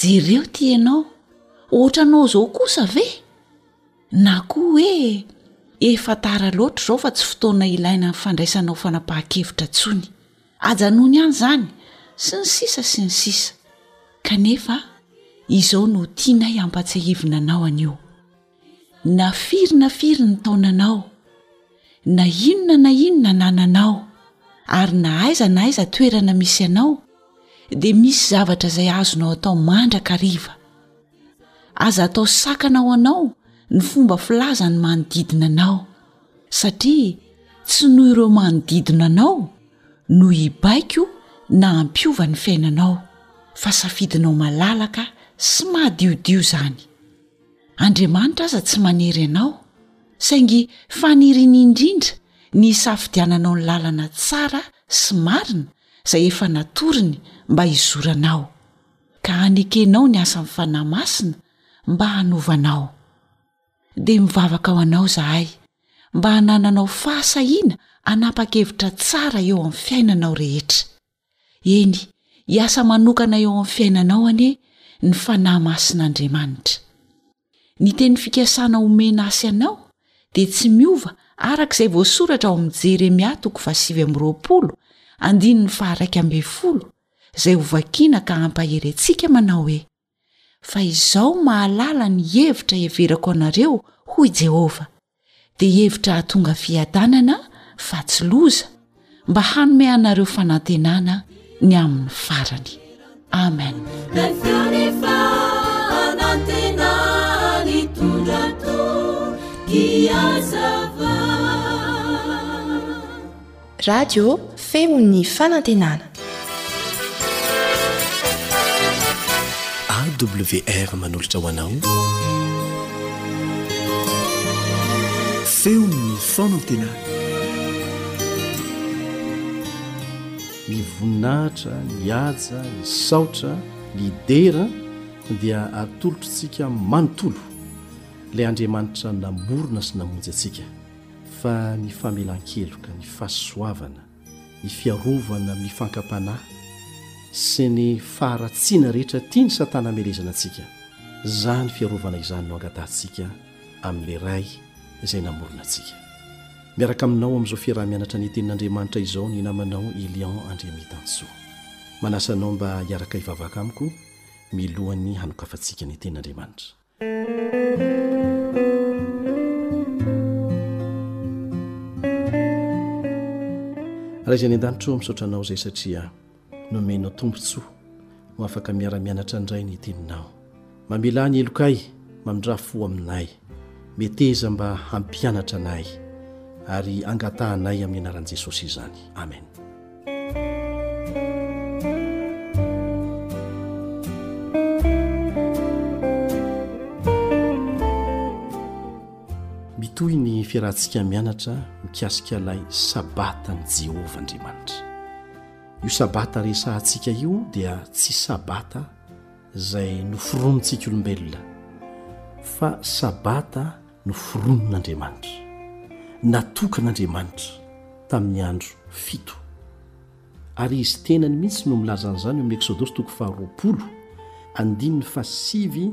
jereo ty ianao ohatranao zao kosa ve na koa hoe efa tara loatra zao fa tsy fotoana ilaina ny fandraisanao fanapaha-kevitra ntsony ajanony any zany sy ny sisa sy ny sisa kanefa izao no tianay ampatsiahivina anao anio Na firy na firy ny taonanao, na inona na inona anananao, ary na aiza na aiza toerana misy anao, dia misy zavatra izay azonao atao mandrakariva. Aza atao sakana ho anao ny fomba filazan'ny manodidina anao, satria tsy noho ireo manodidina anao no hibaiko na hampiova ny fiainanao, fa safidinao malalaka sy madiodio izany. Andriamanitra aza tsy manery anao, saingy faniriny indrindra ny hisafidiananao ny lalana tsara sy marina izay efa natoriny mba hizoranao, ka hanekenao ny asan'ny Fanahy Masina mba hanovanao. Dia mivavaka ho anao izahay mba hanananao fahasahiana hanapa-kevitra tsara eo amin'ny fiainanao rehetra. Eny, hiasa manokana eo amin'ny fiainanao anie ny fanahy masin'Andriamanitra. Ny teny fikasana omena ahy sy anao dia tsy miova araka izay voasoratra ao amin'ny Jeremia toko fahasivy amby roapolo, andininy faha iraika ambin'ny folo, izay hovakiana ka hampahery antsika manao hoe. Fa izao mahalala ny hevitra heverako anareo, hoy Jehovah, dia hevitra hahatonga fiadanana fa tsy loza, mba hanome anareo fanantenana ny amin'ny farany. Amen. Radio feon'ny fanantenana. AWR manolotra ho anao feon'ny fanantenana. Ny voninahitra, ny haja, ny saotra, ny dera dia atolotr'tsika manontolo, ilay Andriamanitra namorona sy namonjy antsika. fa ny famelan-keloka, ny fahasoavana, ny fiarovana amin'ny fankam-panahy sy ny faharatsiana rehetra tian'i Satana hamelezana antsika. Izany fiarovana izany no angatahantsika amin'ilay Ray izay namorona antsika. Miaraka aminao amin'izao fiaraha-mianatra ny Tenin'Andriamanitra izao ny namanao Elian Andriamitantsoa. Manasa anao mba hiaraka hivavaka amiko milohan'ny hanokafantsika ny Tenin'Andriamanitra. Ray izay any an-danitra ô, misaotra Anao izay satria nomenao tombontsoa ho afaka miara-mianatra indray ny Teninao. Mamelà ny helokay, mamindrà fo aminay. Meteza mba hampianatra anay ary angatahanay amin'ny anaran'i Jesosy izany. Amen. Mitohy ny fiarahantsika mianatra mikasika ilay sabatan'i Jehovah Andriamanitra. Io sabata resahantsika io dia tsy sabata izay noforonintsika olombelona fa sabata noforonin'Andriamanitra, natokan'Andriamanitra tamin'ny andro fito. Ary Izy tenany mihitsy no milaza an'izany ao amin'ny Eksodosy toko faharoapolo, andininy fahasivy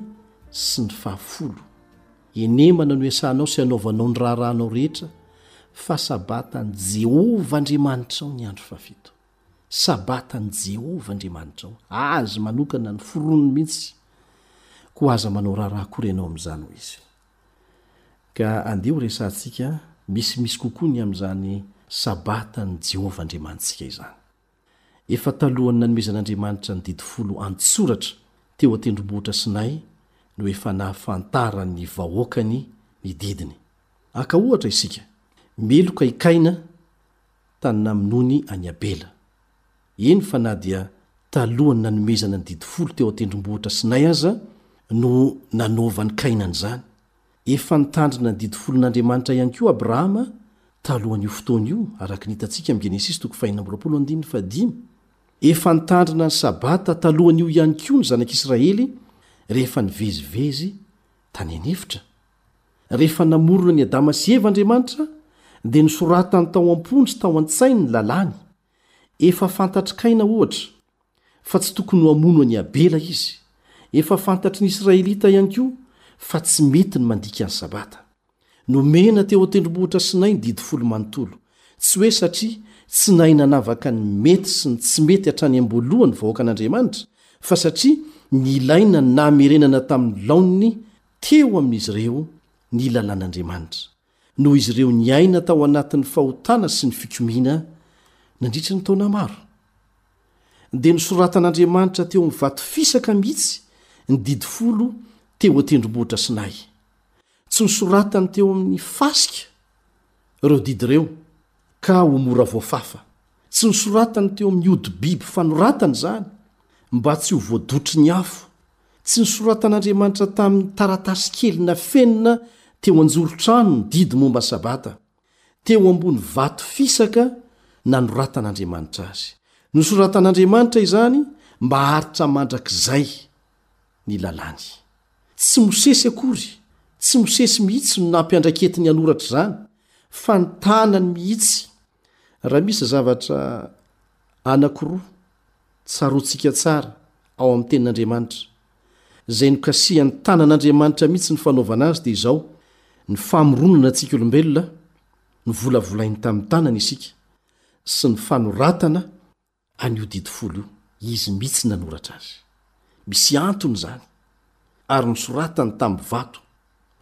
sy ny fahafolo. Henemana no iasanao sy anaovanao ny raharahanao rehetra, fa Sabatan'i Jehovah Andriamanitrao ny andro fahafito. Sabatan'i Jehovah Andriamanitrao, azy manokana no foroniny mihitsy, koa aza manao raharaha akory ianao amin'izany, hoy izy. Ka andeha horesahantsika misimisy kokoa ny amin'izany Sabatan'i Jehovah Andriamanitsika izany. Efa talohan'ny nanomezan'Andriamanitra ny Didy Folo an-tsoratra teo an-tendrombohitra Sinay no efa nahafantaran'ny vahoakany ny didiny. Haka ohatra isika, Meloka i Kaina tany namonoany an'i Abela. Eny fa na dia talohan'ny nanomezana ny didy folo teo an-tendrombohitra Sinay aza no nanaovan'i Kaina an'izany. Efa nitandrina ny didy folon'Andriamanitra ihany koa Abrahama talohan'io fotoana io, araka ny hitantsika amin'ny Genesisy toko fahenina amby roapolo andininy fahadimy. Efa nitandrina ny Sabata talohan'io ihany koa ny Zanak'Israely rehefa nivezivezy tany an'efitra, Rehefa namorona an'i Adama sy Eva Andriamanitra, dia nosoratany tao am-pony sy tao an-tsainy ny lalàny. Efa fantatr'i Kaina, ohatra, fa tsy tokony ho hamono an'i Abela izy. Efa fantatry ny Israelita ihany koa fa tsy mety ny mandika ny Sabata. Nomena teo an-tendrombohitra Sinay ny Didy Folo manontolo, tsy hoe satria tsy nahay nanavaka ny mety sy ny tsy mety hatrany am-boalohany ny vahoakan'Andriamanitra, fa satria nilaina ny namerenana tamin'ny laoniny Teo amin'izy ireo ny lalàn'Andriamanitra, noho izy ireo niaina tao anatin'ny fahotana sy ny fikomiana nandritra ny taona maro. Dia nosoratan'Andriamanitra teo amin'ny vato fisaka mihitsy ny Didy Folo teo an-tendrombohitra Sinay. Tsy nosoratany teo amin'ny fasika. ireo didy ireo ka ho mora voafafa. Tsy nosoratany teo amin'ny hodi-biby fanoratana izany, mba tsy ho voadotry ny afo. Tsy nosoratan'Andriamanitra tamin'ny taratasy kely nafenina teo an-joron-trano ny didy momba ny Sabata. Teo ambony vato fisaka nanoratan'Andriamanitra azy. Nosoratan'Andriamanitra izany mba haharitra mandrakizay. ny lalàny. Tsy Mosesy akory, tsy Mosesy mihitsy no nampiandraiketiny hanoratra izany, fa ny tanany mihitsy. Raha misy zavatra anankiroa tsaroantsika tsara ao amin'ny Tenin'Andriamanitra, izay nokasihan'ny tanan'Andriamanitra mihitsy ny fanaovana azy, dia izao, ny famoronana antsika olombelona, novolavolainy tamin'ny tanany isika, sy ny fanoratana an'io didy folo io. Izy mihitsy nanoratra azy. Misy antony izany. Ary nosoratany tamin'ny vato.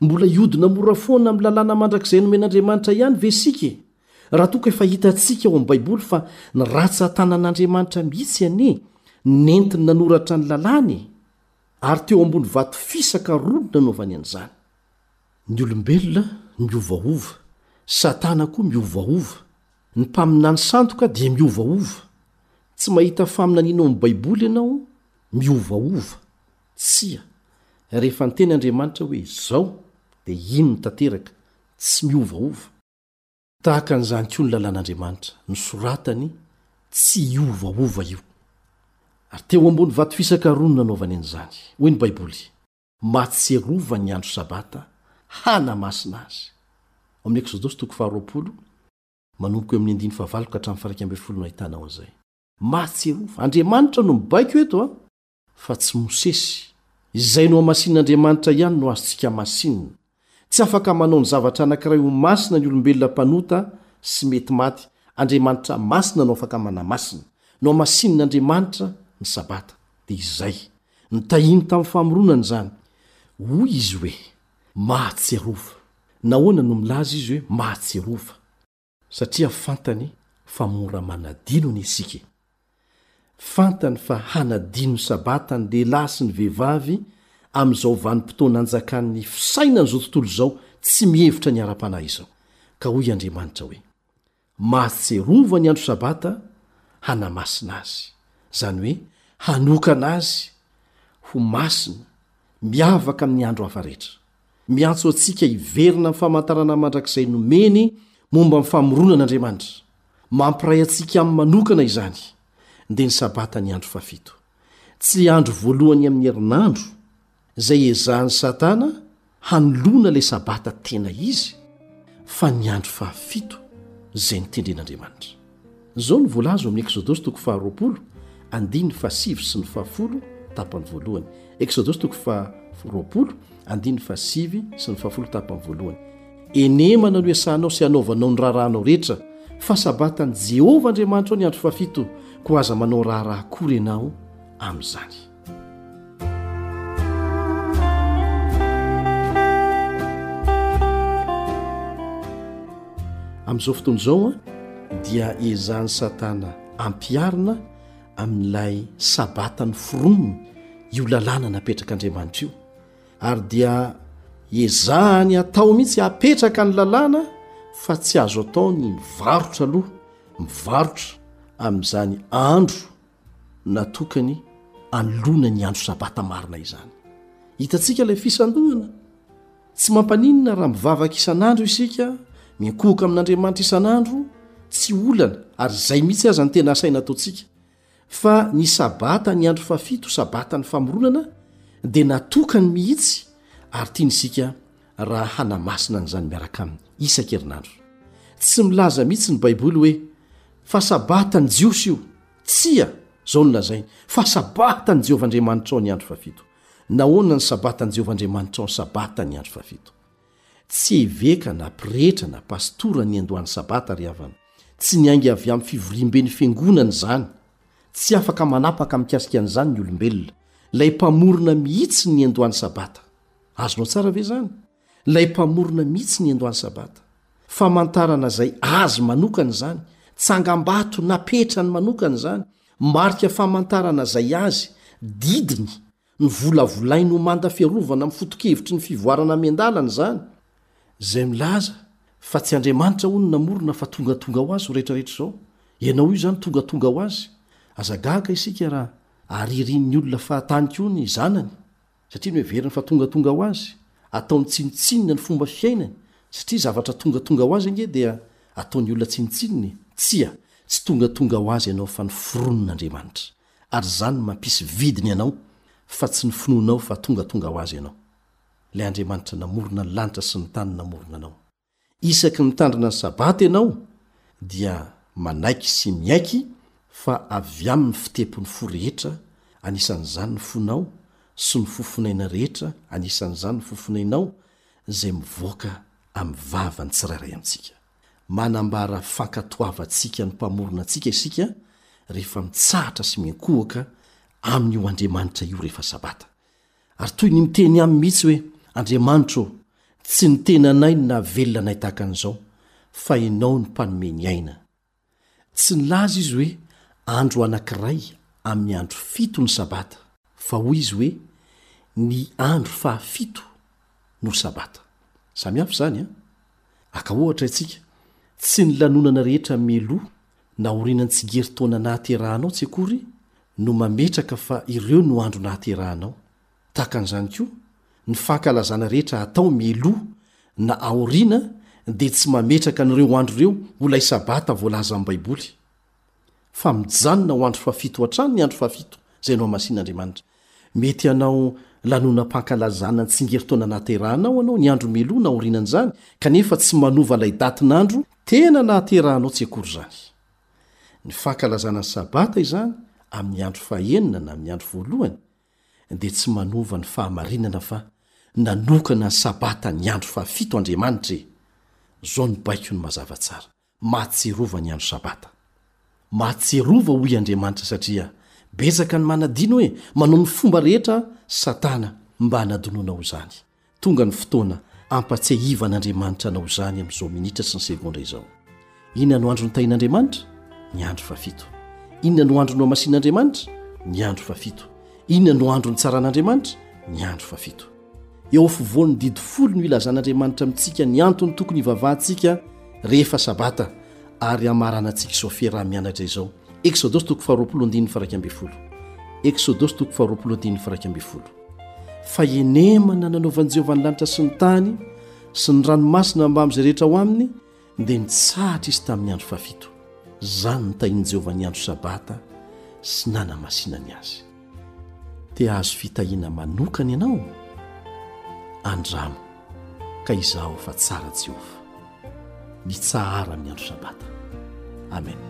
Mbola hiodina mora foana amin'ny lalàna mandrakizay nomen'Andriamanitra ihany ve isika e? Raha toa ka efa hitantsika ao amin'ny Baiboly fa ny ratsan-tanan'Andriamanitra mihitsy anie no nentiny nanoratra ny lalàna e! Ary teo ambony vato fisaka roa no nanaovany an'izany. Ny olombelona miovaova, Satana koa miovaova. Ny mpaminany sandoka dia miovaova. Tsy mahita faminaniana ao amin'ny Baiboly ianao miovaova. Tsia. Rehefa niteny Andriamanitra hoe izao, dia inona tanteraka? Tsy miovaova. Tahaka an'izany koa ny lalàn'Andriamanitra, nosoratany tsy hiovaova io. Ary teo ambony vato fisaka roa no nanaovany an'izany. Hoy ny Baiboly, mba tsy hiarovany ny andro Sabata hanamasina azy. Ao amin'ny Eksodosy toko faharoapolo, manomboka eo amin'ny andininy fahavalo ka hatramin'ny faharaika ambin'ny folo no ahitana an'izay. Mba tsy hiarovany. Andriamanitra no mibaiko eto an! Fa tsy Mosesy. Izay nohamasinina Andriamanitra ihany no azontsika hamasinina. Tsy afaka manao ny zavatra anankiray ho masina ny olombelona mpanota sy mety maty, Andriamanitra masina no afaka manamasina. Nohamasinin'Andriamanitra ny Sabata, dia izay. Notahiny tamin'ny famoronana izany. Hoy Izy hoe, Mahatsiarova. Nahoana no milaza Izy hoe mahatsiarova? satria fantany fa mora manadino ny isika e! Fantany fa hanadino ny Sabata ny lehilahy sy ny vehivavy amin'izao vanim-potoana anjakan'ny fisainan'izao tontolo izao tsy mihevitra ny ara-panahy izao. Ka hoy Andriamanitra hoe, Mahatserova ny andro Sabata hanamasina azy, izany hoe hanokana azy ho masina miavaka amin'ny andro hafa rehetra. Miantso antsika hiverina amin'ny famantarana mandrakizay nomeny momba ny famoronana Andriamanitra. Mampiray antsika aminy manokana izany, dia ny Sabata ny andro fahafito. Tsy andro voalohany amin'ny herinandro, izay ezahan'i Satana hanoloana ilay Sabata tena izy, fa ny andro fahafito izay notendren'Andriamanitra. Izao no voalaza ao amin'ny Eksodosy toko faharoapolo, andininy fahasivy sy ny fahafolo, tapany voalohany. Eksodosy toko faharoapolo, andininy fahasivy sy ny fahafolo, tapany voalohany. Enemana no iasanao sy anaovanao ny raharahanao rehetra, fa Sabatan'i Jehovah Andriamanitrao ny andro fahafito, koa aza manao raharaha akory ianao amin'izany. amin'izao fotoana izao a dia ezahany satana ampiarina amin'ilay sabatany foronony io lalàna napetrak'andriamanitra io ary dia ezahany atao mihitsy apetraka ny lalàna fa tsy azo atao ny mivarotra aloha mivarotra amin'izany andro natokany alohana ny andro sabata marina izany. Hitantsika ilay fisandohana. Tsy mampaninona raha mivavaka isan'andro isika, miankohoka amin'Andriamanitra isan'andro, tsy olana ary izay mihitsy aza ny tena asaina ataontsika. Fa ny sabata ny andro fahafito, sabatan'ny famoronana, dia natokany mihitsy ary tiany isika raha hanamasina an'izany miaraka aminy isan-kerinandro. Tsy milaza mihitsy ny Baiboly hoe fa Sabatan'ny Jiosy io. Tsia! Izao no lazainy, Fa Sabatan'i Jehovah Andriamanitrao ny andro fahafito. Nahoana ny Sabatan'i Jehovah Andriamanitrao ny Sabata ny andro fahafito? Tsy eveka na pretra na pastora niandoha ny Sabata ry havana. Tsy niainga avy amin'ny fivoriamben'ny fiangonana izany. Tsy afaka manapaka mikasika an'izany ny olombelona. Ilay Mpamorona mihitsy no niandoha ny Sabata. Azonao tsara ve izany? Ilay Mpamorona mihitsy niandoha ny Sabata. Famantarana izay Azy manokana izany, tsangambato napetrany manokana izany, marika famantarana izay Azy, didiny, novolavolainy ho manda fiarovana amin'ny foto-kevitry ny fivoarana miandalana izany, izay milaza fa tsy Andriamanitra hono namorona fa tongatonga ho Azy izao rehetra rehetra izao. Ianao io izany tongatonga ho Azy. Aza gaga isika raha aririan'ny olona fahatany koa ny zanany. satria noheveriny fa tongatonga ho azy, ataony tsinontsinona ny fomba fiainany, satria zavatra tongatonga ho azy ange dia ataony olona tsinontsinona e! Tsia, tsy tongatonga ho azy ianao fa ny foronin'Andriamanitra, ary izany no mampisy vidiny anao fa tsy ny finoanao fa tongatonga ho azy ianao. Ilay Andriamanitra namorona ny lanitra sy ny tany namorona anao. Isaky ny mitandrina ny Sabata ianao dia manaiky sy miaiky fa avy amin'ny fitepon'ny fo rehetra, anisan'izany ny fonao, sy ny fofonaina rehetra, anisan'izany ny fofonainao, izay mivoaka amin'ny vava ny tsirairay amintsika. Manambara fankatoavantsika ny Mpamorona antsika isika rehefa mitsahatra sy miankohoka amin'io Andriamanitra io rehefa Sabata. Ary toy ny miteny aminy mihitsy hoe, Andriamanitro ô, tsy ny tena anay no nahavelona anay tahaka an'izao, fa Ianao no mpanome ny aina. Tsy nilaza Izy hoe andro anankiray amin'ny andro fito ny Sabata, fa hoy Izy hoe ny andro fahafito no Sabata. Samy hafa izany an! Aka ohatra itsika, tsy ny lanonana rehetra mialoha Naorina ny tsigerintaona nahaterahanao tsy akory no mametraka fa ireo no andro nahaterahanao. Tahaka an'izany koa, ny fankalazana rehetra atao mialoha na aoriana dia tsy mametraka an'ireo andro ireo ho ilay Sabata voalaza amin'ny Baiboly. Fa mijanona ho andro fahafito hatrany ny andro fahafito izay nohamasian'Andriamanitra. Mety hanao lanonam-pankalazana ny tsingerintaona nahaterahanao anao ny andro meloana aorianan'izany kanefa tsy manova ilay datin'andro tena nahaterahanao tsy akory izany. Ny fankalazana ny Sabata izany amin'ny andro fahenina na amin'ny andro voalohany dia tsy manova ny fahamarinana fa nanokana ny Sabata ny andro fahafito Andriamanitra e! Izao no baiko ny mazava tsara. Mahatsiarova ny andro Sabata. Mahatsiarova hoy Andriamanitra satria betsaka ny manadino hoe manao ny fomba rehetra Satana mba hanadinoana ho izany. Tonga ny fotoana ampatsiahivan'Andriamanitra anao izany amin'izao minitra sy ny segondra izao. Inona no andro nitahin'Andriamanitra? Ny andro fahafito. Inona no andro nohamasin'Andriamanitra? Ny andro fahafito. Inona no andro nitsaran'Andriamanitra? Ny andro fahafito. Eo afovoan'ny Didy Folo no ilazan'Andriamanitra amintsika ny antony tokony hivavahantsika rehefa Sabata, ary hamaranantsika izao fiaraha-mianatra izao, Eksodosy toko faharoapolo andininy faha iraika ambin'ny folo, Eksodosy toko faharoapolo andininy faha iraika ambin'ny folo. Fa henemana nanaovan'i Jehovah ny lanitra sy ny tany sy ny ranomasina mbamin'izay rehetra ao aminy, Dia nitsahatra izy tamin'ny andro fahafito. Izany no tahian'i Jehovah ny andro Sabata sy nanamasinany azy. Te hahazo fitahiana manokana ianao? Andramo ka izahao fa tsara Jehovah. Mitsahara amin'ny andro Sabata. Amena.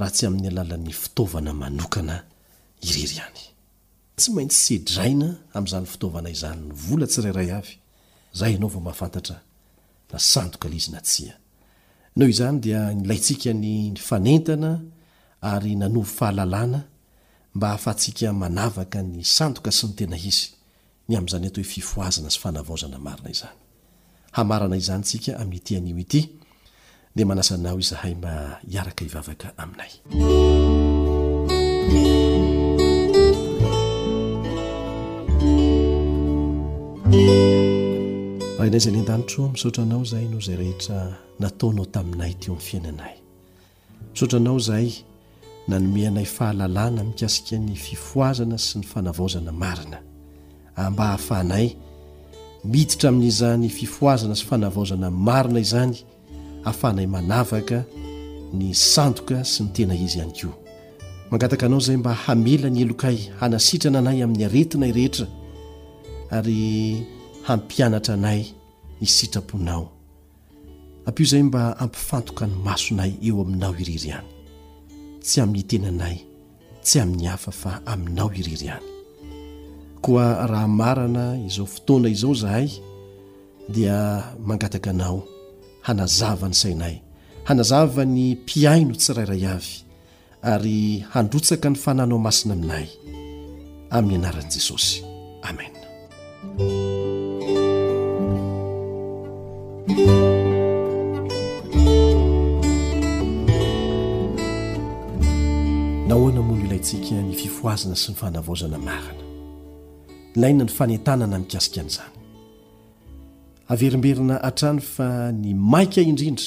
raha tsy amin'ny alalan'ny fitaovana manokana irery ihany. Tsy maintsy sedraina amin'izany fitaovana izany ny vola tsirairay avy, izay ianao vao mahafantatra fa sandoka ilay izy na tsia. Noho izany dia nilaintsika ny nifanentana ary nanovo fahalalana mba hahafahantsika manavaka ny sandoka sy ny tena izy, ny amin'izany atao hoe fifohazana sy fanavaozana marina izany. Hamarana izany isika amin'ity anio ity, dia manasa anao izahay mba hiaraka hivavaka aminay. Rainay izay any an-danitro, misaotra anao izay noho izay rehetra nataonao taminay teo amin'ny fiainanay. Misaotra anao zahay nanome anay fahalalana mikasika ny fifohazana sy ny fanavaozana marina. Amba ahafahanay miditra amin'izany fifohazana sy fanavaozana marina izany ahafahanay manavaka ny sandoka sy ny tena izy ihany koa. Mangataka anao izay mba hamela ny helokay hanasitrana anay amin'ny aretinay rehetra ary hampianatra anay ny sitraponao. Ampio izay mba hampifantoka ny masonay eo Aminao irery ihany. Tsy amin'ny tenanay, tsy amin'ny hafa fa Aminao irery ihany. Koa raha marana izao fotoana izao izahay dia mangataka Anao hanazava ny sainay, hanazava ny mpihaino tsirairay avy ary handrotsaka ny fananao masina aminay amin'ny anaran'i jesosy amen nahoana mono ilayntsika ny fifoazana sy ny fanavaozana marina ilaina ny fanentanana mikasika an'izany averimberina hatrany fa ny maika indrindra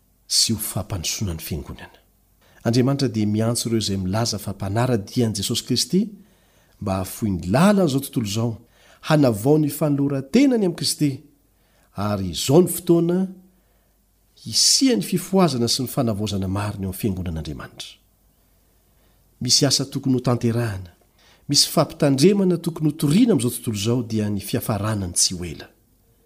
sy ho fampandrosoana ny Fiangonana. Andriamanitra dia miantso ireo izay milaza fa mpanara-dia an'i Jesosy Kristy mba hahafoy ny lalan'izao tontolo izao, hanavao ny fanoloran-tenany amin'i Kristy, ary izao no fotoana hisian'ny fifohazana sy ny fanavaozana marina eo amin'ny Fiangonan'Andriamanitra. Misy asa tokony hotanterahina, misy fampitandremana tokony hotoriana amin'izao tontolo izao dia ny fiafarana ny tsy ho ela.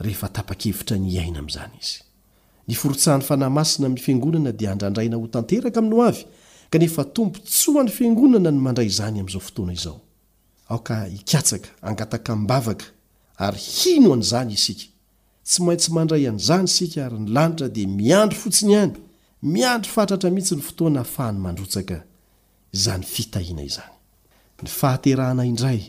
rehefa tapa-kevitra ny hiaina amin'izany izy. Ny forotsahan'ny Fanahy Masina amin'ny Fiangonana dia andrandraina ho tanteraka amin'ny hoavy, kanefa tombontsoan'ny Fiangonana ny mandray izany amin'izao fotoana izao. Aoka hikatsaka, hangataka am-bavaka, ary hino an'izany isika. Tsy maintsy mandray an'izany isika ary ny lanitra dia miandry fotsiny ihany, miandry fatratra mihitsy ny fotoana ahafahany mandrotsaka izany fitahiana izany. Ny fahaterahana indray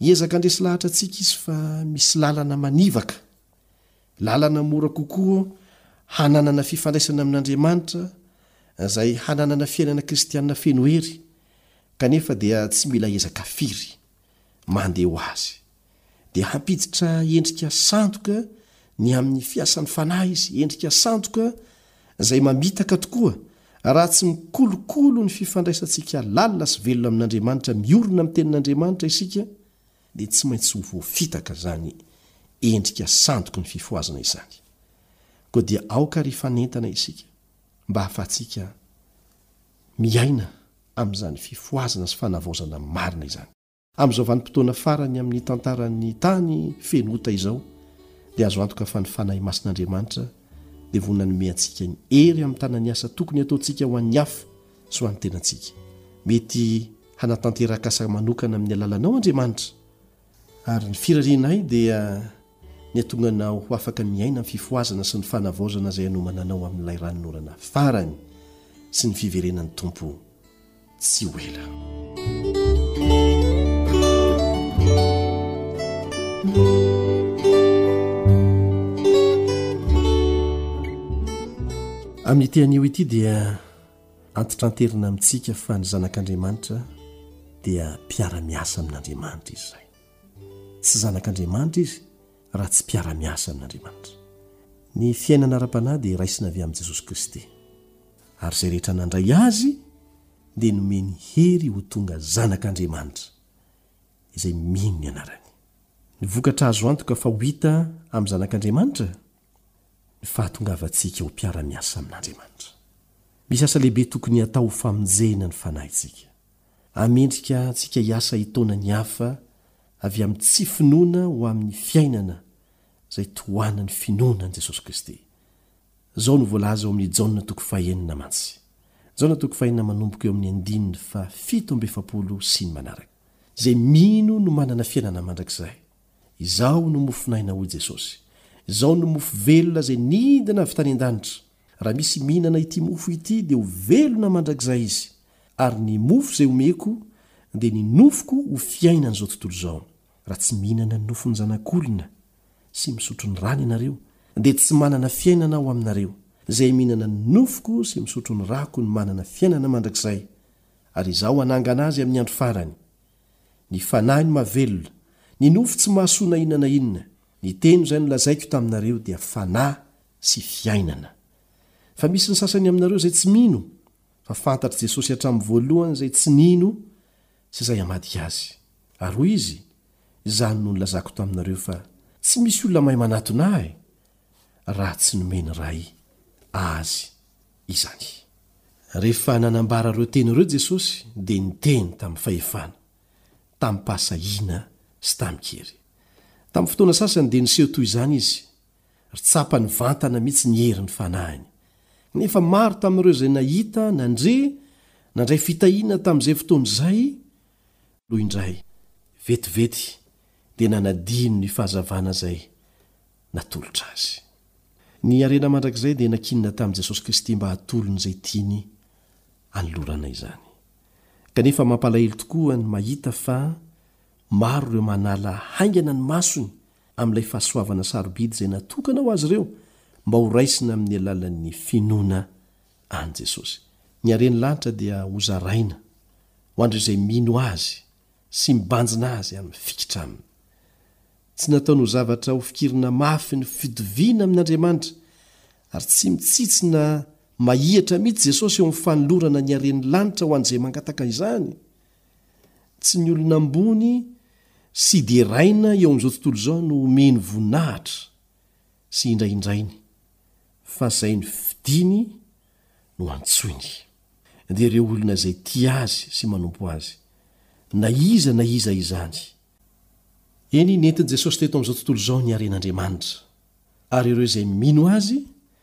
Hiezaka handresy lahatra antsika izy fa misy lalana manivaka, lalana mora kokoa hananana fifandraisana amin'Andriamanitra, izay hananana fiainana kristiana feno hery, kanefa dia tsy mila ezaka firy. Mandeha ho azy. Dia hampiditra endrika sandoka ny amin'ny fiasan'ny Fanahy izy, endrika sandoka, izay mamitaka tokoa raha tsy mikolokolo ny fifandraisantsika lalina sy velona amin'Andriamanitra miorina amin'ny Tenin'Andriamanitra isika dia tsy maintsy ho voafitaka izany endrika sandoky ny fifohazana izany. Koa dia aoka ary hifanentana isika mba hahafahantsika miaina amin'izany fifohazana sy fanavaozana marina izany. Amin'izao vanim-potoana farany amin'ny tantaran'ny tany feno ota izao, dia azo antoka fa ny Fanahy Masin'Andriamanitra dia vonona hanome antsika ny hery hamitana ny asa tokony hataontsika ho an'ny hafa sy ho an'ny tenantsika. Mety hanatanteraka asa manokana amin'ny alalanao Andriamanitra, ary ny firarianay dia ny hahatonga anao ho afaka miaina ny fifohazana sy ny fanavaozana izay hanomananao amin'ilay ranon'orana farany sy ny fiverenan'ny Tompo tsy ho ela. Amin'ity anio ity dia antitranterina amintsika fa ny zanak'Andriamanitra dia mpiara-miasa amin'Andriamanitra izy izay. Tsy zanak'Andriamanitra izy raha tsy mpiara-miasa amin'Andriamanitra. Ny fiainana ara-panahy dia raisina avy amin'i Jesosy Kristy. ary izay rehetra nandray Azy dia nomeny hery ho tonga zanak'Andriamanitra, izay mino ny anarany. Ny vokatra azo antoka fa ho hita amin'ny zanak'Andriamanitra? Ny fahatongavantsika ho mpiara-miasa amin'Andriamanitra. Misy asa lehibe tokony hatao ho famonjena ny fanahintsika. Hamendrika antsika hiasa hitaona ny hafa avy amin'ny tsy finoana ho amin'ny fiainana izay tohanan'ny finoana an'i Jesosy Kristy. Izao no voalaza ao amin'i Jaona toko fahenina mantsy. Jaona toko fahenina manomboka eo amin'ny andininy fahafito amby efapolo sy ny manaraka. Izay mino no manana fiainana mandrakizay. Izao no mofon'aina hoy Jesosy. Izao no mofo velona izay nidina avy tany an-danitra. Raha misy mihinana ity mofo ity dia ho velona mandrakizay izy. Ary ny mofo izay omeko dia ny nofoko ho fiainan'izao tontolo izao. Raha tsy mihinana ny nofon'ny Zanak'olona sy misotro ny rany ianareo, dia tsy manana fiainana ao aminareo. Izay mihinana ny nofoko sy misotro ny rako no manana fiainana mandrakizay, ary Izaho hanangana azy amin'ny andro farany. Ny Fanahy no mahavelona, ny nofo tsy mahasoa na inona na inona. Ny teny izay nolazaiko taminareo dia Fanahy sy fiainana. Fa misy ny sasany aminareo izay tsy mino, fa fantatr'i Jesosy hatramin'ny voalohany izay tsy nino sy izay hamadika azy. Ary hoy izy, Izany no nilazako taminareo fa tsy misy olona mahay manatona ahy raha tsy nomen'ny Ray azy izany. Rehefa nanambara ireo teny ireo Jesosy, dia niteny tamin'ny fahefana, tamim-pahasahiana sy tamin-kery. Tamin'ny fotoana sasany dia niseho toy izany izy, Ry tsapa nivantana mihitsy ny herin'ny fanahiny. Nefa maro tamin'ireo izay nahita, nandre, nandray fitahiana tamin'izay fotoana izay no indray, vetivety dia nanadino ny fahazavana izay natolotra azy. Ny harena mandrakizay dia nankinina tamin'i Jesosy Kristy mba hatolony izay tiany hanolorana izany. Kanefa mampalahelo tokoa ny mahita fa maro ireo manala haingana ny masony amin'ilay fahasoavana sarobidy izay natokana ho azy ireo mba ho raisina amin'ny alalan'ny finoana an'i Jesosy. Ny haren'ny lanitra dia hozaraina ho an'ireo izay mino Azy sy mibanjina Azy amin'ny fikitra Aminy. Tsy nataony ho zavatra hofikirina mafy ny fitoviana amin'Andriamanitra, ary tsy mitsitsy na mahihatra mihitsy Jesosy eo amin'ny fanolorana ny haren'ny lanitra ho an'izay mangataka izany. Tsy ny olona ambony sy deraina eo amin'izao tontolo izao no omeny voninahitra sy indraindrainy fa izay ny fidiny no antsoiny. Dia ireo olona izay tia azy sy manompo azy, na iza na iza izany. Eny, nentin'i Jesosy teto amin'izao tontolo izao ny haren'Andriamanitra, ary ireo izay mino azy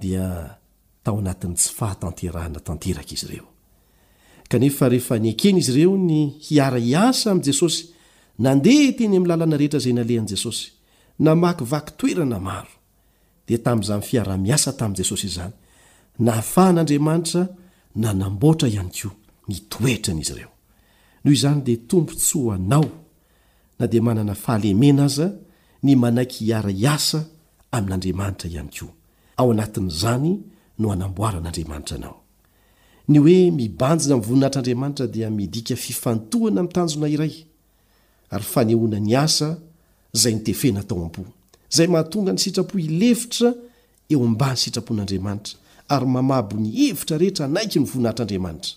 dia tao anatin'ny tsy fahatanterahana tanteraka izy ireo. Kanefa rehefa nekeny izy ireo ny hiara-hiasa amin'i Jesosy, nandeha teny amin'ny lalana rehetra izay nalehan'i Jesosy, namakivaky toerana maro, dia tamin'izany fiara-miasa tamin'i Jesosy izany, nahafahan'Andriamanitra nanamboatra ihany koa ny toetran'izy ireo. Noho izany dia tombontsoa ho anao na dia manana fahalemena aza ny manaiky hiara-hiasa amin'Andriamanitra ihany koa. Ao anatin'izany no hanamboaran'Andriamanitra anao. Ny hoe mibanjina amin'ny voninahitr'Andriamanitra dia midika fifantohana amin'ny tanjona iray, ary fanehoana ny asa izay notefena tao am-po, izay mahatonga ny sitrapo hilefitra eo ambany sitrapon'Andriamanitra ary mamabo ny hevitra rehetra hanaiky ny voninahitr'Andriamanitra.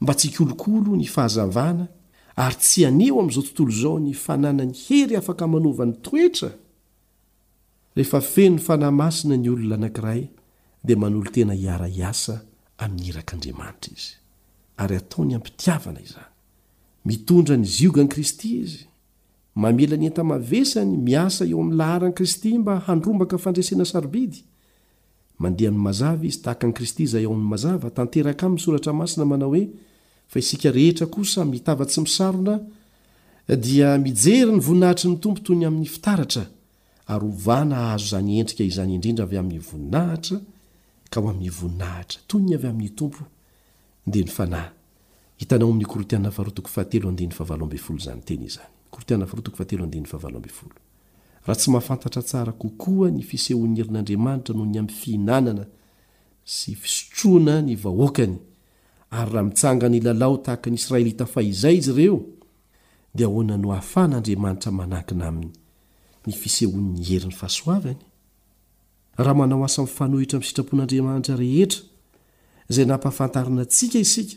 mba tsy hikolokolo ny fahazavana ary tsy haneho amin'izao tontolo izao ny fananany hery afaka manova ny toetra? Rehefa feno ny Fanahy Masina ny olona anankiray dia manolo-tena hiara-hiasa amin'ny irak'Andriamanitra izy ary ataony am-pitiavana izany. Mitondra ny ziogan'i Kristy izy. Mamela ny enta-mavesany miasa eo amin'ny laharan'i Kristy mba handrombaka fandresena sarobidy. Mandeha amin'ny mazava izy, tahaka an'i Kristy izay ao amin'ny mazava. Tanteraka aminy ny Soratra Masina manao hoe, Fa isika rehetra kosa, mitava tsy misarona, dia mijery ny voninahitry ny Tompo toy ny amin'ny fitaratra, ary ovana hahazo izany endrika izany indrindra avy amin'ny voninahitra ka ho amin'ny voninahitra toy ny avy amin'ny Tompo, dia ny Fanahy. Hitanao ao amin'ny Korintiana Faharoa toko fahatelo andininy fahavalo ambin'ny folo izany teny izany. Korintiana Faharoa toko fahatelo andininy fahavalo ambin'ny folo. Raha tsy mahafantatra tsara kokoa ny fisehoan'herin'Andriamanitra noho ny amin'ny fihinanana sy fisotroana ny vahoakany, ary raha mitsangana hilalao tahaka ny Israelita fahizay izy ireo, dia ahoana no ahafahan'Andriamanitra manankina aminy ny fisehoan'ny herin'ny fahasoavany? Raha manao asa mifanohitra amin'ny sitrapon'Andriamanitra rehetra izay nampahafantarina antsika isika,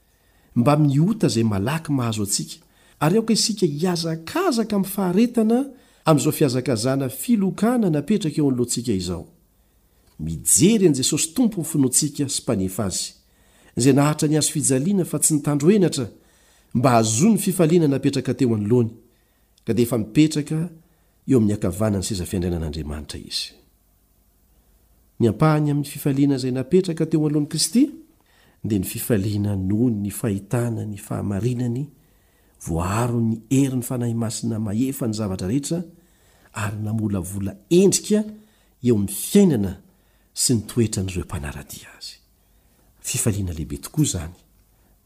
Mba miota izay malaky mahazo antsika, ary aoka isika hihazakazaka amin'ny faharetana amin'izao fihazakazana filokana napetraka eo anoloantsika izao. Mijery an'i Jesosy Tompon'ny finoantsika sy Mpanefa azy, izay naharitra ny hazo fijaliana fa tsy nitandro henatra mba hahazoany ny fifaliana napetraka teo anoloany, ka dia efa mipetraka eo amin'ny ankavanan'ny seza fiandrianan'Andriamanitra izy. Ny ampahany amin'ny fifaliana izay napetraka teo alohan'i Kristy dia ny fifaliana noho ny fahitana ny fahamarinany voaaron'ny herin'ny Fanahy Masina mahefa ny zavatra rehetra ary namolavola endrika eo amin'ny fiainana sy ny toetran'ireo mpanara-dia azy. Fifaliana lehibe tokoa izany!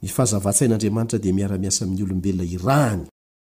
Ny fahazavan-tsain'Andriamanitra dia miara-miasa amin'ny olombelona irahany.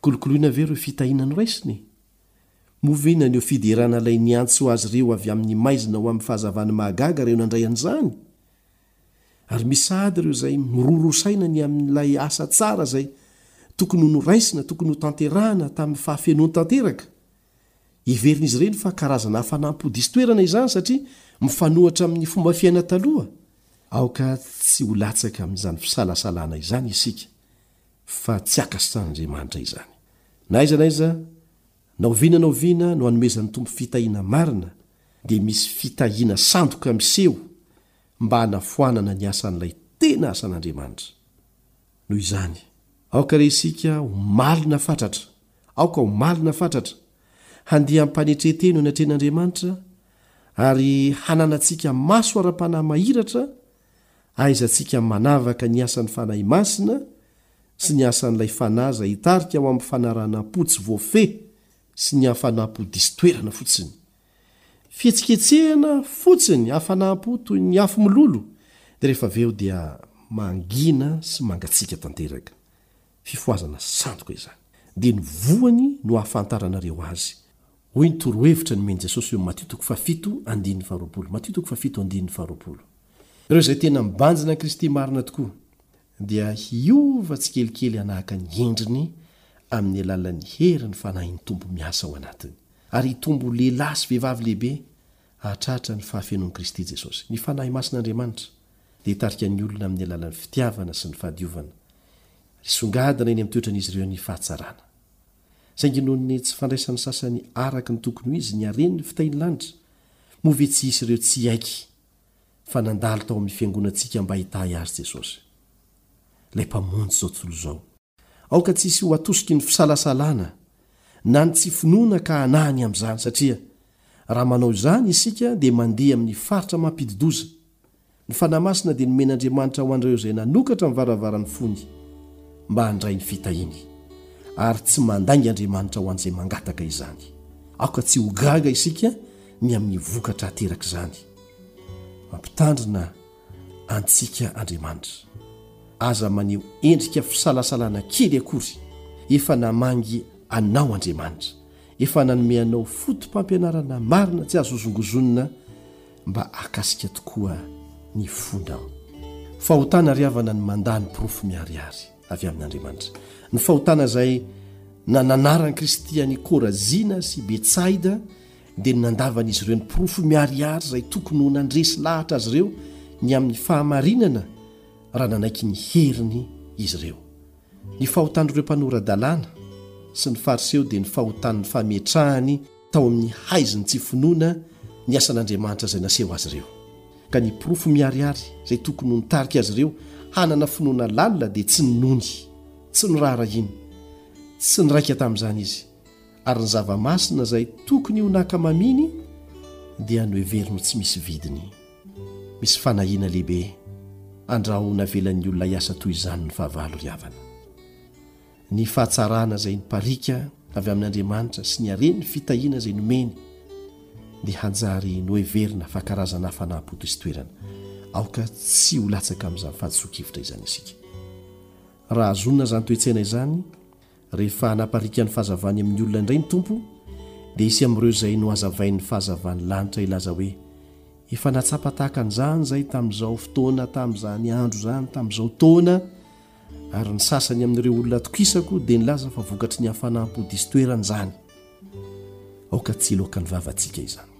Kolokoloina ve ireo fitahiana noraisina e? Moa ve naneho fiderana ilay niantso ho azy ireo avy amin'ny maizina ho amin'ny fahazavana mahagaga ireo nandray an'izany? Ary misy sahady ireo izay miroro saina ny amin'ilay asa tsara izay tokony ho noraisina, tokony ho tanterahina tamin'ny fahafenoany tanteraka. Heverin'izy ireny fa karazana hafanam-po diso toerana izany satria mifanohitra amin'ny fomba fiaina taloha. Aoka tsy ho latsaka amin'izany fisalasalana izany isika. fa tsy akasan'Andriamanitra izany. Na aiza na aiza, na oviana na oviana no anomezan'ny Tompo fitahiana marina, dia misy fitahiana sandoka miseho mba hanafoanana ny asan'ilay tena asan'Andriamanitra. Noho izany, aoka re isika ho malina fatratra, aoka ho malina fatratra, handeha am-panetrenteno eny an-tren'Andriamanitra, ary hananantsika maso ara-panahy mahiratra, Ahaizantsika ny manavaka ny asan'ny Fanahy Masina sy ny asan'ilay Fanahy izay hitarika ho amin'ny fanaranam-po tsy voafehy sy ny hafanam-po diso toerana fotsiny. Fihetsiketsehana fotsiny hafanam-po toy ny afo mololo, dia rehefa avy eo dia mangina sy mangatsiaka tanteraka. fifohazana sandoka izany, dia ny voany no hahafantaranareo azy. Hoy ny torohevitra nomen'i Jesosy eo amin'ny Matio toko fahafito andininy faharoapolo. Matio toko fahafito andininy faharoapolo. Ireo izay tena mibanjina an'i Kristy marina tokoa dia hiova tsikelikely hanahaka ny endriny amin'ny alalan'ny herin'ny Fanahin'ny Tompo miasa ao anatiny, ary hitombo ho lehilahy sy vehivavy lehibe, hahatratra ny fahafenoan'i Kristy Jesosy. Ny Fanahy Masin'Andriamanitra dia hitarika ny olona amin'ny alalan'ny fitiavana sy ny fahadiovana. Risongadina eny amin'ny toetran'izy ireo ny fahatsarana. Saingy noho ny tsy fandraisan'ny sasany araka ny tokony ho izy ny haren'ny fitahian'ny lanitra, moa ve tsy hisy ireo tsy hiaiky fa nandalo tao amin'ny fiangonantsika mba hitahy azy Jesosy, ilay Mpamonjy izao tontolo izao? Aoka tsy hisy ho atosiky ny fisalasalana na ny tsy finoana ka hanahy ny amin'izany, satria raha manao izany isika dia mandeha amin'ny faritra mampidi-doza. Ny Fanahy Masina dia nomen'Andriamanitra ho an'ireo izay nanokatra ny varavaran'ny fony mba handray ny fitahiany, ary tsy mandainga Andriamanitra ho an'izay mangataka izany. Aoka tsy ho gaga isika ny amin'ny vokatra aterak'izany. Mampitandrina. antsika Andriamanitra. Aza maneho endrika fisalasalana kely akory. Efa namangy anao Andriamanitra. Efa nanome anao foto-pampianarana marina tsy azo hozongozonina mba hahakasika tokoa ny fonao. Fahotana ry havana ny mandà ny porofo miharihary avy amin' Andriamanitra. Ny fahotana izay nananaran'i Kristy an' i Korazina sy Betsaida dia ny nandavan'izy ireo ny porofo miharihary izay tokony ho nandresy lahatra azy ireo ny amin'ny fahamarinana raha nanaiky ny heriny izy ireo. Ny fahotan'ireo mpanora-dalàna sy ny Fariseo dia ny fahotan'ny fametrahany tao amin'ny haiziny tsy finoana ny asan'Andriamanitra izay naseho azy ireo. Ka ny porofo miharihary izay tokony ho nitarika azy ireo hanana finoana lalina dia tsy ninoany, tsy noraharahiany, tsy niraika tamin'izany izy. Ary ny zava-masina izay tokony ho nakamaminy dia noheveriny ho tsy misy vidiny. Misy fanahiana lehibe andraho navelan'ny olona hiasa toy izany ny fahavalo ry havana. Ny fahatsarana izay nipariaka avy amin'Andriamanitra sy ny haren'ny fitahiana izay nomeny dia hanjary noheverina fa karazana hafanam-po diso toerana. Aoka tsy ho latsaka amin'izany fahadisoan-kevitra izany isika. Raha hazonina izany toe-tsaina izany, Rehefa hanapariaka ny fahazavany amin'ny olona indray ny Tompo, dia hisy amin'ireo izay nohazavain'ny fahazavan'ny lanitra hilaza hoe, Efa nahatsapa tahaka an'izany izahay tamin'izao fotoana, tamin'izany andro izany, tamin'izao taona, ary ny sasany amin'ireo olona atokisako dia nilaza fa vokatry ny hafanam-po diso toerana izany. Aoka tsy hiloaka ny vavantsika izany.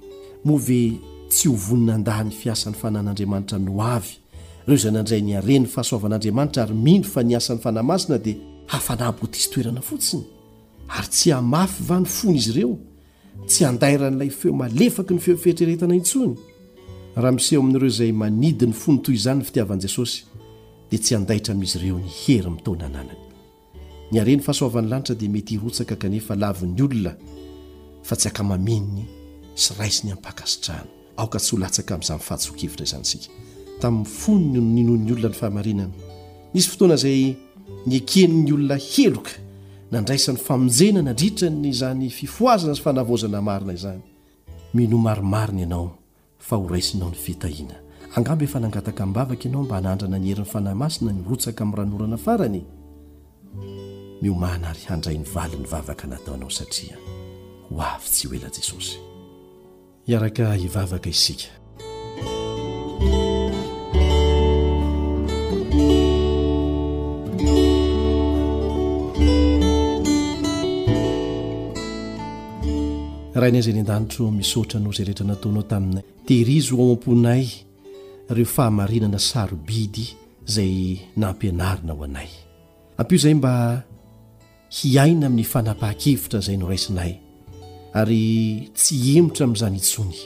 Moa ve tsy ho vonona handà ny fiasan'ny fanan'Andriamanitra ny ho avy, ireo izay nandray ny haren'ny fahasoavan'Andriamanitra ary mino fa ny asan'ny Fanahy Masina dia hafanahy botisin-toerana fotsiny? Ary tsy hamafy va ny fon'izy ireo, tsy handairan'ilay feo malefaky ny feo fieritreretana intsony? Raha miseho amin'ireo izay manidy ny fony toy izany ny fitiavan'i Jesosy, dia tsy handaitra amin'izy ireo ny hery mitaona ananany. Ny haren'ny fahasoavan'ny lanitra dia mety hirotsaka kanefa lavon'ny olona fa tsy ankamamin'ny sy raisiny amim-pankasitrahana. Aoka tsy ho latsaka amin'izany fahadisoan-kevitra izany isika. Tamin'ny fony no ninoan'ny olona ny fahamarinana. Nisy fotoana izay nieken'ny olona heloka nandraisany famonjena nandritra ny izany fifohazana sy fanavaozana marina izany. Mino marimarina ianao fa ho raisinao ny fitahiana. Angamba efa nangataka am-bavaka ianao mba hanandrana ny herin'ny Fanahy Masina ny rotsaka amin'ny ranonorana farany? Miomàna ary handray ny valin'ny vavaka nataonao satria ho avy tsy ho ela Jesosy. Hiaraka hivavaka isika. Rainay izay any an-danitra ô, misaotra anao izay rehetra nataonao taminay. Tehirizo ao am-ponay ireo fahamarinana sarobidy izay nampianarina ho anay. Ampio izay mba hiaina amin'ny fanapahan-kevitra izay noraisinay ary tsy hihemotra amin'izany intsony.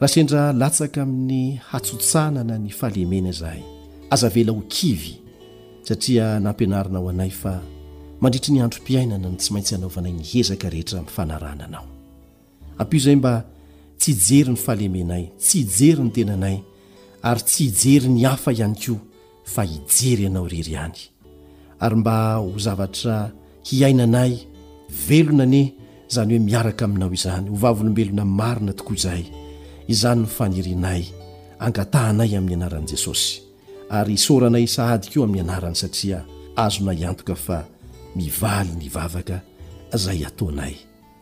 Raha sendra latsaka amin'ny hatsotsanana ny fahalemena izahay, aza avela ho kivy, satria nampianarinao anay fa mandritry ny androm-piainana no tsy maintsy anaovanay ny ezaka rehetra mifanarahana anao. Ampio izay mba tsy hijery ny fahalemenay, tsy hijery ny tenanay, ary tsy hijery ny hafa ihany koa, fa hijery anao irery ihany ary mba ho zavatra hiainanay velona anie izany hoe miaraka aminao izany ho vavolombelona marina tokoa izay izany ny fanirianay angatahanay amin'ny anaran'i jesosy ary isaoranay sahady koa amin'ny anarany satria azonay antoka fa mivaly ny vavaka izay ataonay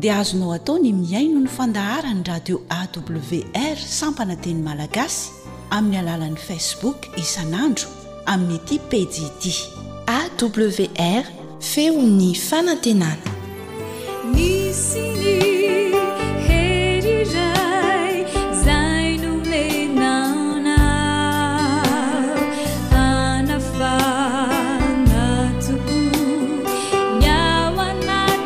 dia azonao atao ny mihaino ny fandaharan'ny radio awr sampana teny malagasy amin'ny alalan'ny facebook isan'andro amin'ity pejy ity awr feon'ny fanantenana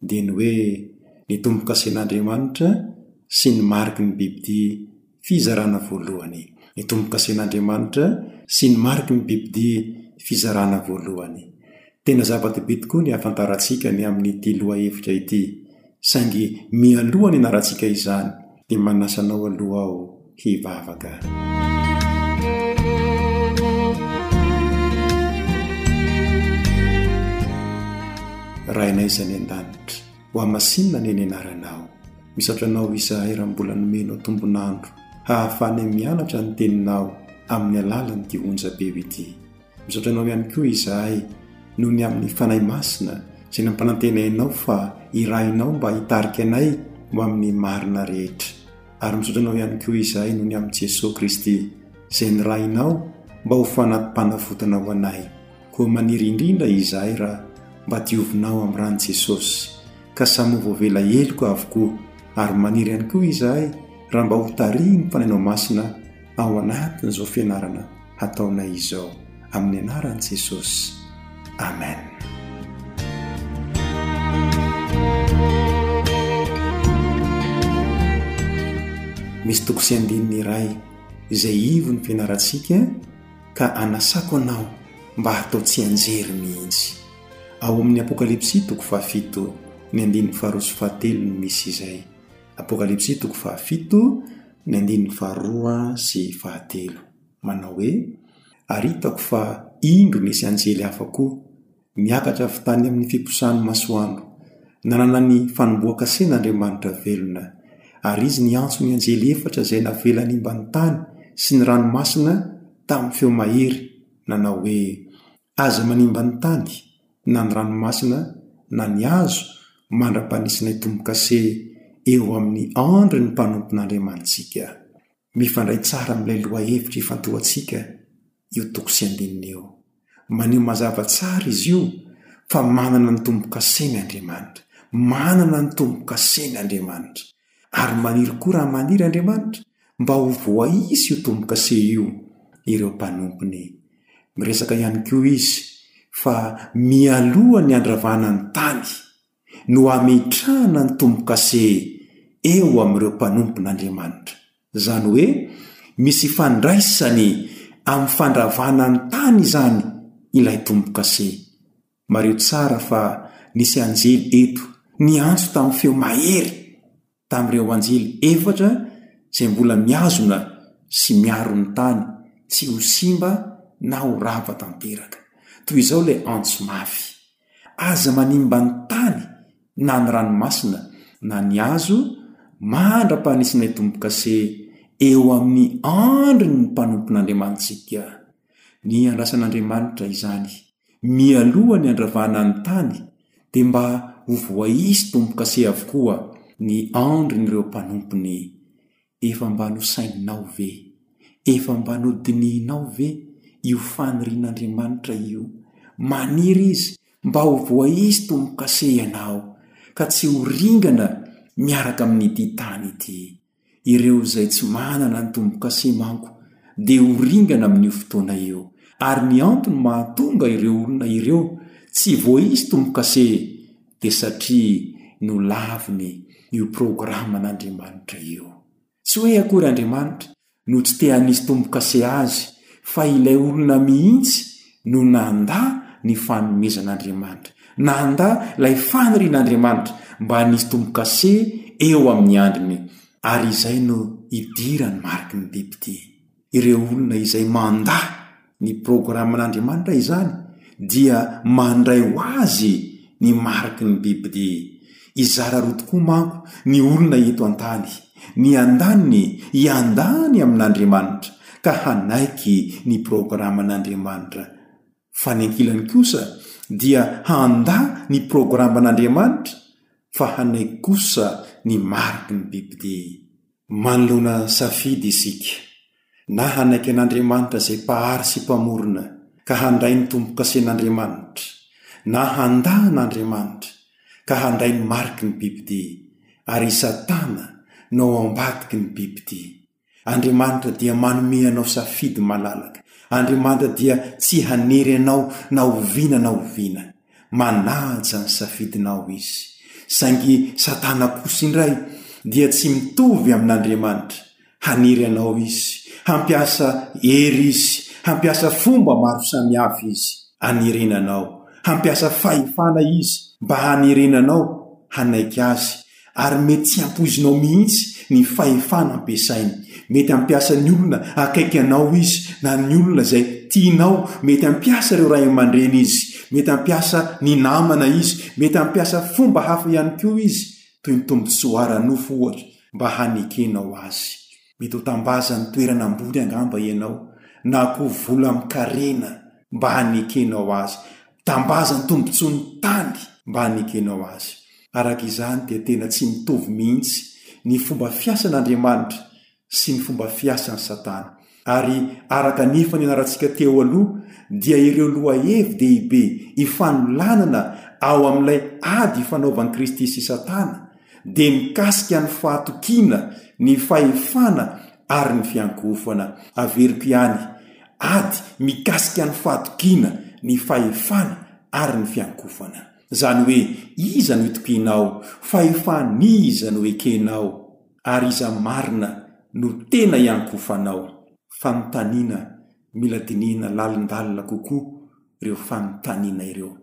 dia ny hoe ny tombo-kasen'Andriamanitra sy ny mariky ny bibidia fizarana voalohany ny tombo-kasen'Andriamanitra sy ny mariky ny bibidia fizarana voalohany. Tena zava-dehibe tokoa ny hahafantarantsika ny amin'ity lohahevitra ity, saingy mialoha ny hanarantsika izany dia manasa anao aloha aho hivavaka. Rainay izay any an-danitra, hohamasinina anie ny anaranao. Misaotra anao izahay raha mbola nomenao tombon'andro hahafahanay mianatra ny teninao amin'ny alalan'ity onjam-peo ity. Misaotra anao ihany koa izahay noho ny amin'ny Fanahy Masina izay nampanantena ianao fa hirahinao mba hitarika anay ho amin'ny marina rehetra. Ary misaotra anao ihany koa izahay noho ny amin'i Jesoa Kristy izay nirahinao mba ho fanati-panavotana ho anay. Koa maniry indrindra izahay raha mba diovinao amin'ny ran'i Jesosy. Ka samy ho voavela heloka avokoa. Ary maniry ihany koa izahay raha mba ho tarihin'ny Fanahinao Masina ao anatin'izao fianarana hataonay izao, amin'ny anaran'i Jesosy, Amen. Misy toko sy andininy iray izay ivon'ny fianarantsika ka anasako anao mba hatao tsianjery mihitsy. Ao amin'ny Apokalypsy toko fahafito ny andininy faharoa sy fahatelo no misy izay. Apokalypsy toko fahafito, ny andininy faharoa sy fahatelo. Manao hoe, Ary hitako fa indro nisy anjely hafa koa, niakatra avy tany amin'ny fiposahan'ny masoandro. Nanana ny fanombohan-kasina Andriamanitra velona, ary izy niantso ny anjely efatra izay navela hanimba ny tany sy ny ranomasina tamin'ny feo mahery, nanao hoe, Aza manimba ny tany, na ny ranomasina, na ny hazo mandra-panisinay tombo-kase eo amin'ny andry ny mpanompon'Andriamanitsika. Mifandray tsara amin'ilay lohahevitra ifantohantsika io toko sy andininy io. Maneho mazava tsara izy io fa manana ny tombo-kaseny Andriamanitra. Manana ny tombo-kaseny Andriamanitra. Ary maniry koa raha maniry Andriamanitra mba ho voaisa io tombo-kase io ireo mpanompony. Miresaka ihany koa izy fa mialoha ny handravana ny tany no hametrahana ny tombo-kase eo amin'ireo mpanompon'Andriamanitra. Izany hoe misy ifandraisany amin'ny fandravana ny tany izany ilay tombo-kase. Mariho tsara fa nisy anjely eto niantso tamin'ny feo mahery tamin'ireo anjely efatra izay mbola mihazona sy miaro ny tany tsy ho simba na ho rava tanteraka. Toy izao ilay antso mafy, Aza manimba ny tany na ny ranomasina na ny hazo mandra-panisinay tombo-kase eo amin'ny andron'ny mpanompon'Andriamanitsika. Niandrasan'Andriamanitra izany. Mialoha ny handravana ny tany dia mba ho voaisy tombokase avokoa ny andrin'ireo mpanompony. Efa mba nosainao ve, efa mba nodinihinao ve io fanirian'Andriamanitra io? Maniry Izy mba ho voaisy tombokase ianao ka tsy ho ringana miaraka amin'ity tany ity. Ireo izay tsy manana ny tombo-kase manko dia ho ringana amin'io fotoana io, ary ny antony mahatonga ireo olona ireo tsy voaisy tombo-kase dia satria nolaviny io programan'Andriamanitra io. Tsy hoe akory Andriamanitra no tsy te hanisy tombo-kase azy fa ilay olona mihitsy no nandà ny fanomezan'Andriamanitra, nandà ilay fanirian'Andriamanitra mba hanisy tombo-kase eo amin'ny andriny, ary izay no idiran'ny mariky ny depite. Ireo olona izay mandà ny programan'Andriamanitra izany dia mandray ho azy ny mariky ny depite. Hizara roa tokoa manko ny olona eto an-tany, ny andaniny hiandany amin'Andriamanitra ka hanaiky ny programan'Andriamanitra, fa ny ankilany kosa dia handà ny programan'Andriamanitra fa hanaiky kosa ny mariky ny bibidia. Manoloana safidy isika, na hanaiky an'Andriamanitra izay Mpahary sy Mpamorona ka handray ny tombo-kasen'Andriamanitra, na handà an'Andriamanitra ka handray ny mariky ny bibidia, ary i Satana no ao ambadiky ny bibidia. Andriamanitra dia manome anao safidy malalaka. Andriamanitra dia tsy hanery anao na oviana na oviana. Manaja ny safidinao izy, saingy Satana kosa indray dia tsy mitovy amin'Andriamanitra. Haniry anao izy, hampiasa hery izy, hampiasa fomba maro samihafa izy hanerena anao, hampiasa fahefana izy mba hanerena anao hanaiky azy Ary mety tsy hampoizinao mihitsy ny fahefana ampiasainy. Mety hampiasa ny olona akaiky anao izy, na ny olona izay tianao. Mety hampiasa ireo ray aman-dreny izy. Mety hampiasa ny namana izy. Mety hampiasa fomba hafa ihany koa izy, toy ny tombontsoa ara-nofo, ohatra, mba hanekenao azy. Mety ho tambazan'ny toerana ambony angamba ianao, na koa vola amin-karena mba hanekenao azy. Tambazan'ny tombontsoan'ny tany mba hanekenao azy. Araka izany dia tena tsy mitovy mihitsy ny fomba fiasan'Andriamanitra sy ny fomba fiasan'i Satana. Ary araka ny efa nianarantsika teo aloha dia ireo lohahevi-dehibe ifanolanana ao amin'ilay ady ifanaovan'i Kristy sy Satana dia mikasika ny fahatokiana ny fahefana ary ny fiankohofana. Averiko ihany, ady mikasika ny fahatokiana ny fahefana ary ny fiankohofana. Izany hoe iza no itokianao, fahefan'iza no ekenao, ary iza marina no tena iankohofanao? Fanontaniana Mila dinihina lalindalina kokoa ireo fanontaniana ireo.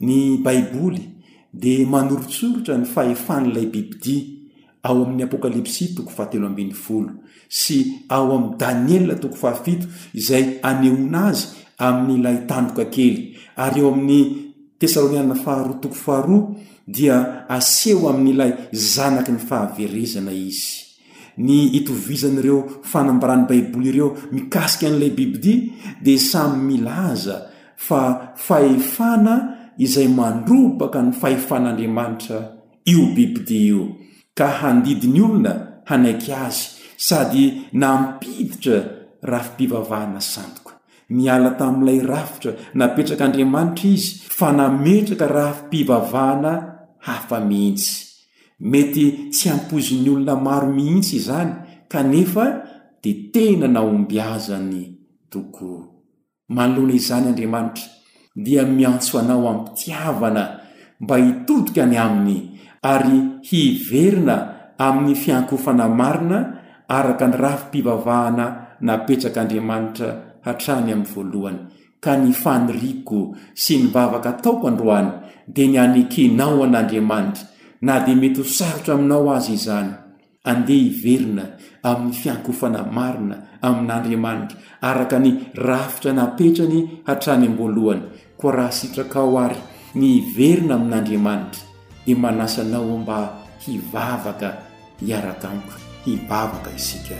Ny Baiboly dia manoritsoritra ny fahefan'ilay bibidia ao amin'ny Apokalypsy toko fahatelo ambin'ny folo sy ao amin'i Daniela toko fahafito izay anehoana azy amin'ilay tandroka kely, ary ao amin'ny Tesaloniana faharoa toko faharoa dia aseho amin'ilay zanaky ny fahaverezana izy. Ny itovizan'ireo fanambaran'ny Baiboly ireo mikasika an'ilay bibidia dia samy milaza fa fahefana izay mandrombaka ny fahefan'Andriamanitra io bibidia io, ka handidy ny olona hanaiky azy, sady nampiditra rafi-pivavahana sandoka. Niala tamin'ilay rafitra napetrak'Andriamanitra izy, fa nametraka rafi-pivavahana hafa mihitsy. Mety tsy ampoizin'ny olona maro mihitsy izany kanefa dia tena nahombiazany tokoa. Manoloana izany Andriamanitra dia miantso anao am-pitiavana mba hitodika any Aminy ary hiverina amin'ny fiankofana marina araka ny rafi-pivavahana napetrak'Andriamanitra hatrany amin'ny voalohany. Ka ny faniriako sy ny vavaka ataoko androany dia ny hanekenao an' Andriamanitra, na dia mety ho sarotra aminao aza izany. Andeha hiverina amin' ny fiankofana marina amin' Andriamanitra araka ny rafitra napetrany hatrany am-boalohany. Koa raha sitrakao àry ny hiverina amin' Andriamanitra, dia manasa anao mba hivavaka hiaraka amiko. Hivavaka isika.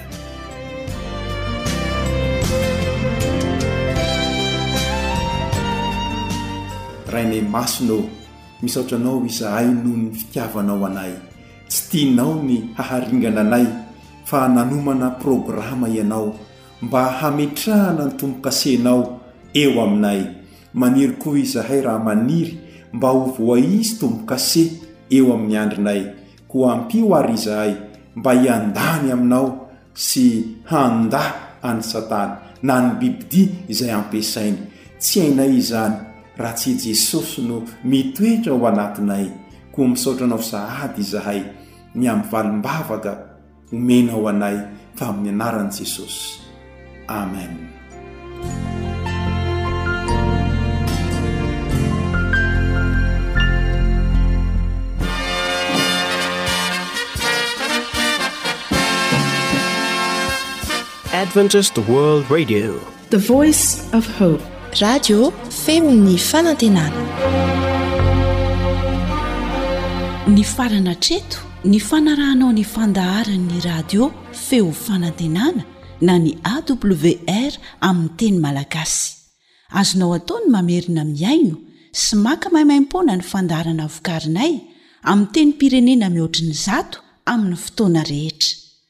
Rainay Masina ô, misaotra Anao izahay noho ny fitiavanao anay. Tsy tianao ny haharingana anay fa nanomana programa Ianao mba hametrahana ny tombo-kasenao eo aminay. Maniry koa izahay raha maniry mba ho voaisy tombokase eo amin'ny andrinay, koa ampio ary izahay mba hiandany aminao sy handa an'i satana na ny bibidia izay ampiasainy. Tsy hainay izany raha tsy i Jesosy no mitoetra ao anatinay, koa misaotra anao sahady izahay ny amin'ny valim-bavaka. Omena ho anay tamin'ny anaran'i Jesosy. Amen. Adventist World Radio. The voice of hope. Radio feo ny fanantenana. Nifarana hatreto ny fanarahanao ny fandaharan'ny radio feo fanantenana na ny AWR amin'ny teny malagasy. Azonao atao ny mamerina mihaino sy maka maimaimpoana ny fandaharana vokarinay amin'ny tenim-pirenena mihoatry ny zato amin'ny fotoana rehetra.